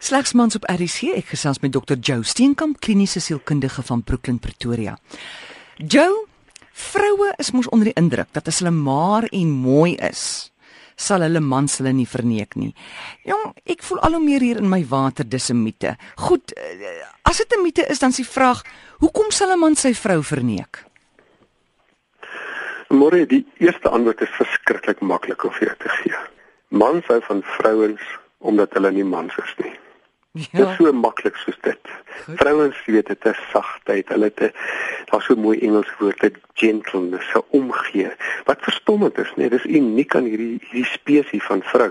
Slegs mans op RC ek gesels met Dr. Joe Steenkamp, kliniese sielkundige van Brooklyn Pretoria. Joe, vroue is mos onder die indruk dat as hulle maar en mooi is, sal hulle mans hulle nie verneek nie. Jong, ek voel al hoe meer hier in my water dis 'n mite. Goed, eh, as dit 'n mite is, dan is die vraag, hoekom sal 'n man sy vrou verneek? Môre, die eerste antwoord is verskriklik maklik om vir jou te gee. Mans hou van vrouens omdat hulle nie mans is nie. Ja. Dit is so maklik soos dit. Goed. Vrouens weet dit is sagtheid. Hulle het daar's so mooi Engels woord, dit gentleness, se omgee. Wat verstommend is, nee, dis uniek aan hierdie hierdie spesies van vrou.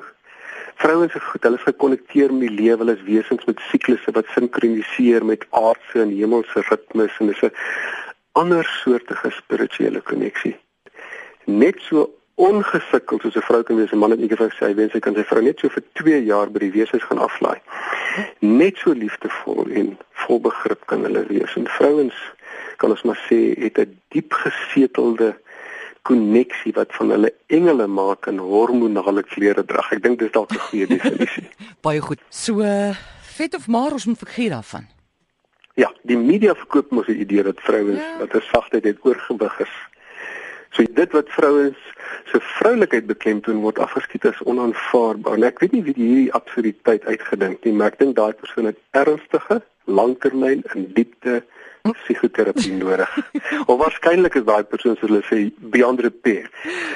Vrouens is goed, hulle is gekonnekteer met die lewe, hulle is wesens met siklusse wat sinkroniseer met aardse en hemelse ritmes en dis 'n ander soortige spirituele koneksie. Net so ongesukkeld soos 'n vrou kan wees, 'n man het eendag gesê hy wens hy kan sy vrou net so vir 2 jaar by die wees gaan aflaai. Net so liefdevol en vol begrip kan hulle wees. En vrouens kan ons maar sê het 'n diep gesetelde koneksie wat van hulle engele maak en hormonale klere dra. Ek dink dis dalk 'n goeie definisie. Baie goed. So vet of maar ons moet vergeet daarvan. Ja, die media verkoop mos die idee dat vrouens ja. wat 'n sagtheid het oorgewig is. So dit wat vrouens se vroulikheid beklemtoon word afgeskiet as onaanvaarbaar. En ek weet nie wie hierdie absurditeit uitgedink nie, maar ek dink daai persoon het ernstige, langtermyn en diepte psigoterapie nodig. of waarskynlik is daai persoon soos hulle sê beyond repair.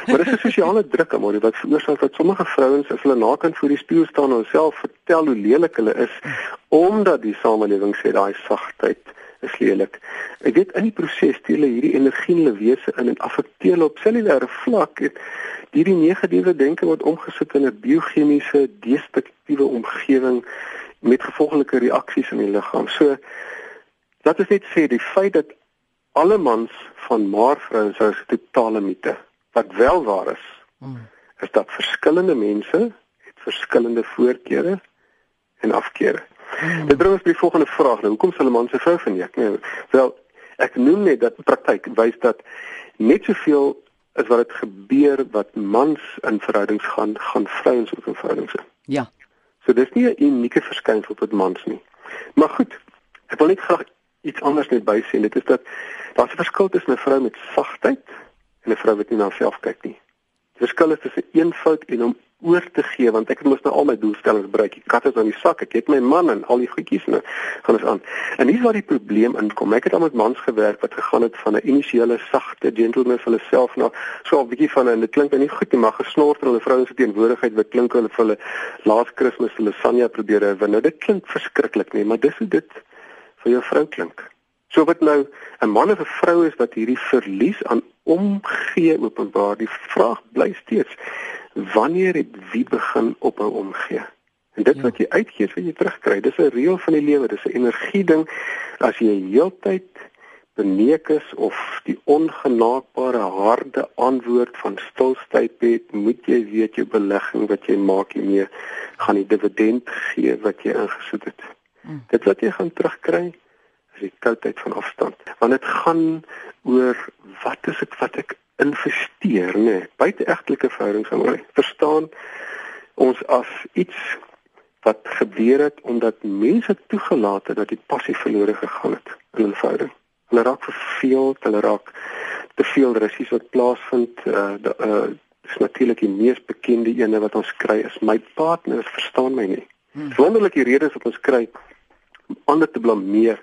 Maar dis 'n sosiale druk amore wat veroorsaak dat sommige vrouens as hulle nakant voor die spieël staan en hulself vertel hoe lelik hulle is omdat die samelewing sê daai sagtheid is lelik. Ek weet in die proses steel hulle hierdie energie in hulle wese in en affekteer hulle op cellulêre vlak en hierdie negatiewe denke word omgesit in 'n biochemiese destruktiewe omgewing met gevolglike reaksies in die liggaam. So dat is net sê die feit dat alle mans van maar vrouens is 'n totale mite. Wat wel waar is, hmm. is dat verskillende mense het verskillende voorkeure en afkeure. Hmm. Dit bring ons by die volgende vraag. Nou, hoekom sal 'n man sy vrou verneek? Nee, wel, ek noem net dat praktyk wys dat net soveel is wat dit gebeur wat mans in verhoudings gaan, gaan vrouens ook in verhoudings. Ja. So dis nie 'n unieke verskynsel tot mans nie. Maar goed, ek wil net graag iets anders net bysê. Dit is dat daar's 'n verskil tussen 'n vrou met sagtheid en 'n vrou wat nie na haarself kyk nie. Die verskil is tussen eenvoud en om oor te gee want ek het mos nou al my doelstellings bereik. Die kat is aan die sak. Ek het my man en al die goedjies nou gaan ons aan. En hier is waar die probleem inkom. Ek het al met mans gewerk wat gegaan het van 'n initiële sagte gentleman vir hulle self na so 'n bietjie van 'n dit klink nou nie goed nie, maar gesnort in hulle vrouens se teenwoordigheid wat klink hulle vir hulle laas Kersfees Sanja probeer hê. Nou dit klink verskriklik nie, maar dis hoe dit vir jou vrou klink. So wat nou 'n man of 'n vrou is wat hierdie verlies aan omgee openbaar, die vraag bly steeds wanneer het wie begin op hom omgee? En dit ja. wat jy uitgee, wat jy terugkry, dis 'n reël van die lewe, dis 'n energie ding. As jy heeltyd beneek is of die ongenaakbare harde antwoord van stilstyp het, moet jy weet jou belegging wat jy maak hiermee gaan die dividend gee wat jy ingesit het. Hmm. Dit wat jy gaan terugkry is die koudheid van afstand. Want dit gaan oor wat is dit wat ek investeer, nê, nee, buiteegtelike verhoudings aan my. Verstaan ons as iets wat gebeur het omdat mense toegelaat het dat die passie verlore gegaan het in 'n verhouding. Hulle raak verveeld, hulle raak te veel russies wat plaasvind. Uh, uh is natuurlik die mees bekende ene wat ons kry is my partner verstaan my nie. Hmm. Wonderlike redes wat ons kry om ander te blameer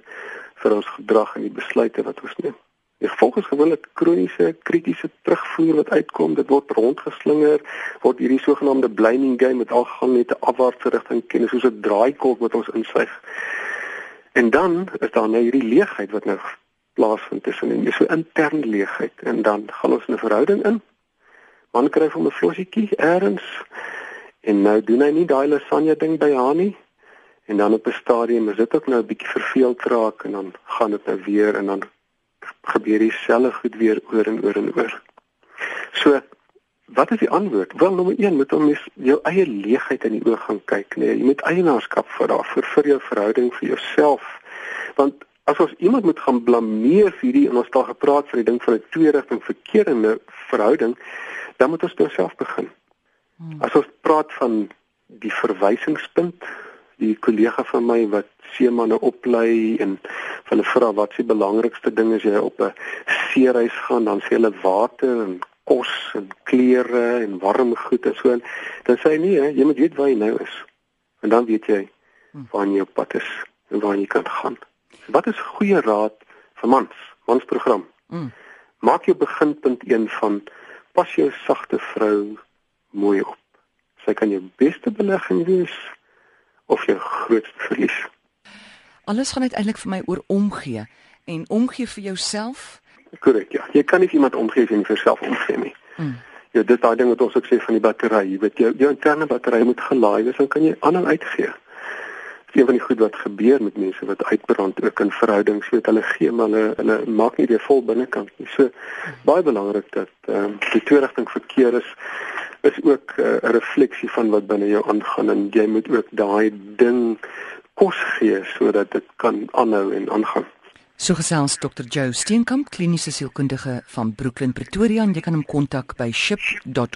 vir ons gedrag en die besluite wat ons neem. Gevolg is gewoonlik kroniese kritiese terugvoer wat uitkom, dit word rondgeslinger, word hierdie sogenaamde blaming game met al gaan net 'n afwaartse rigting ken, soos 'n draaikolk wat ons insuig. En dan is daar nou hierdie leegheid wat nou plaasvind tussen en so interne leegheid en dan gaan ons in 'n verhouding in. Man kry van 'n flosietjie eers en nou doen hy nie daai lasagne ding by haar nie. En dan op 'n stadium is dit ook nou 'n bietjie verveeld raak en dan gaan dit nou weer en dan gebeur dieselfde goed weer oor en oor en oor. So wat is die antwoord? Wel nommer 1 moet om jou eie leegheid in die oë gaan kyk, nee, jy moet eienaarskap vir daarvoor vir jou verhouding vir jouself. Want as ons iemand moet gaan blameer vir hierdie en ons het al gepraat van die ding van 'n twee rigting verkeerde verhouding, dan moet ons by onsself begin. Hmm. As ons praat van die verwysingspunt, die kollega van my wat seemanne oplei en hulle vra wat se belangrikste ding is jy op 'n seereis gaan dan sê hulle water en kos en klere en warm goed en so dan sê hy nee jy moet weet waar jy nou is en dan weet jy hm. waar jy op pad is en waar jy kan gaan wat is goeie raad vir mans mansprogram mm. maak jou beginpunt een van pas jou sagte vrou mooi op sy kan jou beste belegging wees of jou grootste verlies. Alles gaan uiteindelik vir my oor omgee en omgee vir jouself. Korrek, ja. Jy kan nie iemand omgee as jy nie vir jouself omgee nie. Hmm. Ja, dit daai ding wat ons ook sê van die battery, jy weet jou jou interne battery moet gelaai wees, dan kan jy aanhou uitgee. Dit is een van die goed wat gebeur met mense wat uitbrand ook in verhoudings, weet hulle gee maar hulle hulle maak nie weer vol binnekant nie. So baie belangrik dat ehm um, die twee rigting verkeer is is ook eh, 'n uh, refleksie van wat binne jou aangaan en jy moet ook daai ding kos gee sodat dit kan aanhou en aangaan. So gesels Dr. Joe Steenkamp, kliniese sielkundige van Brooklyn Pretoria en jy kan hom kontak by ship.org.za.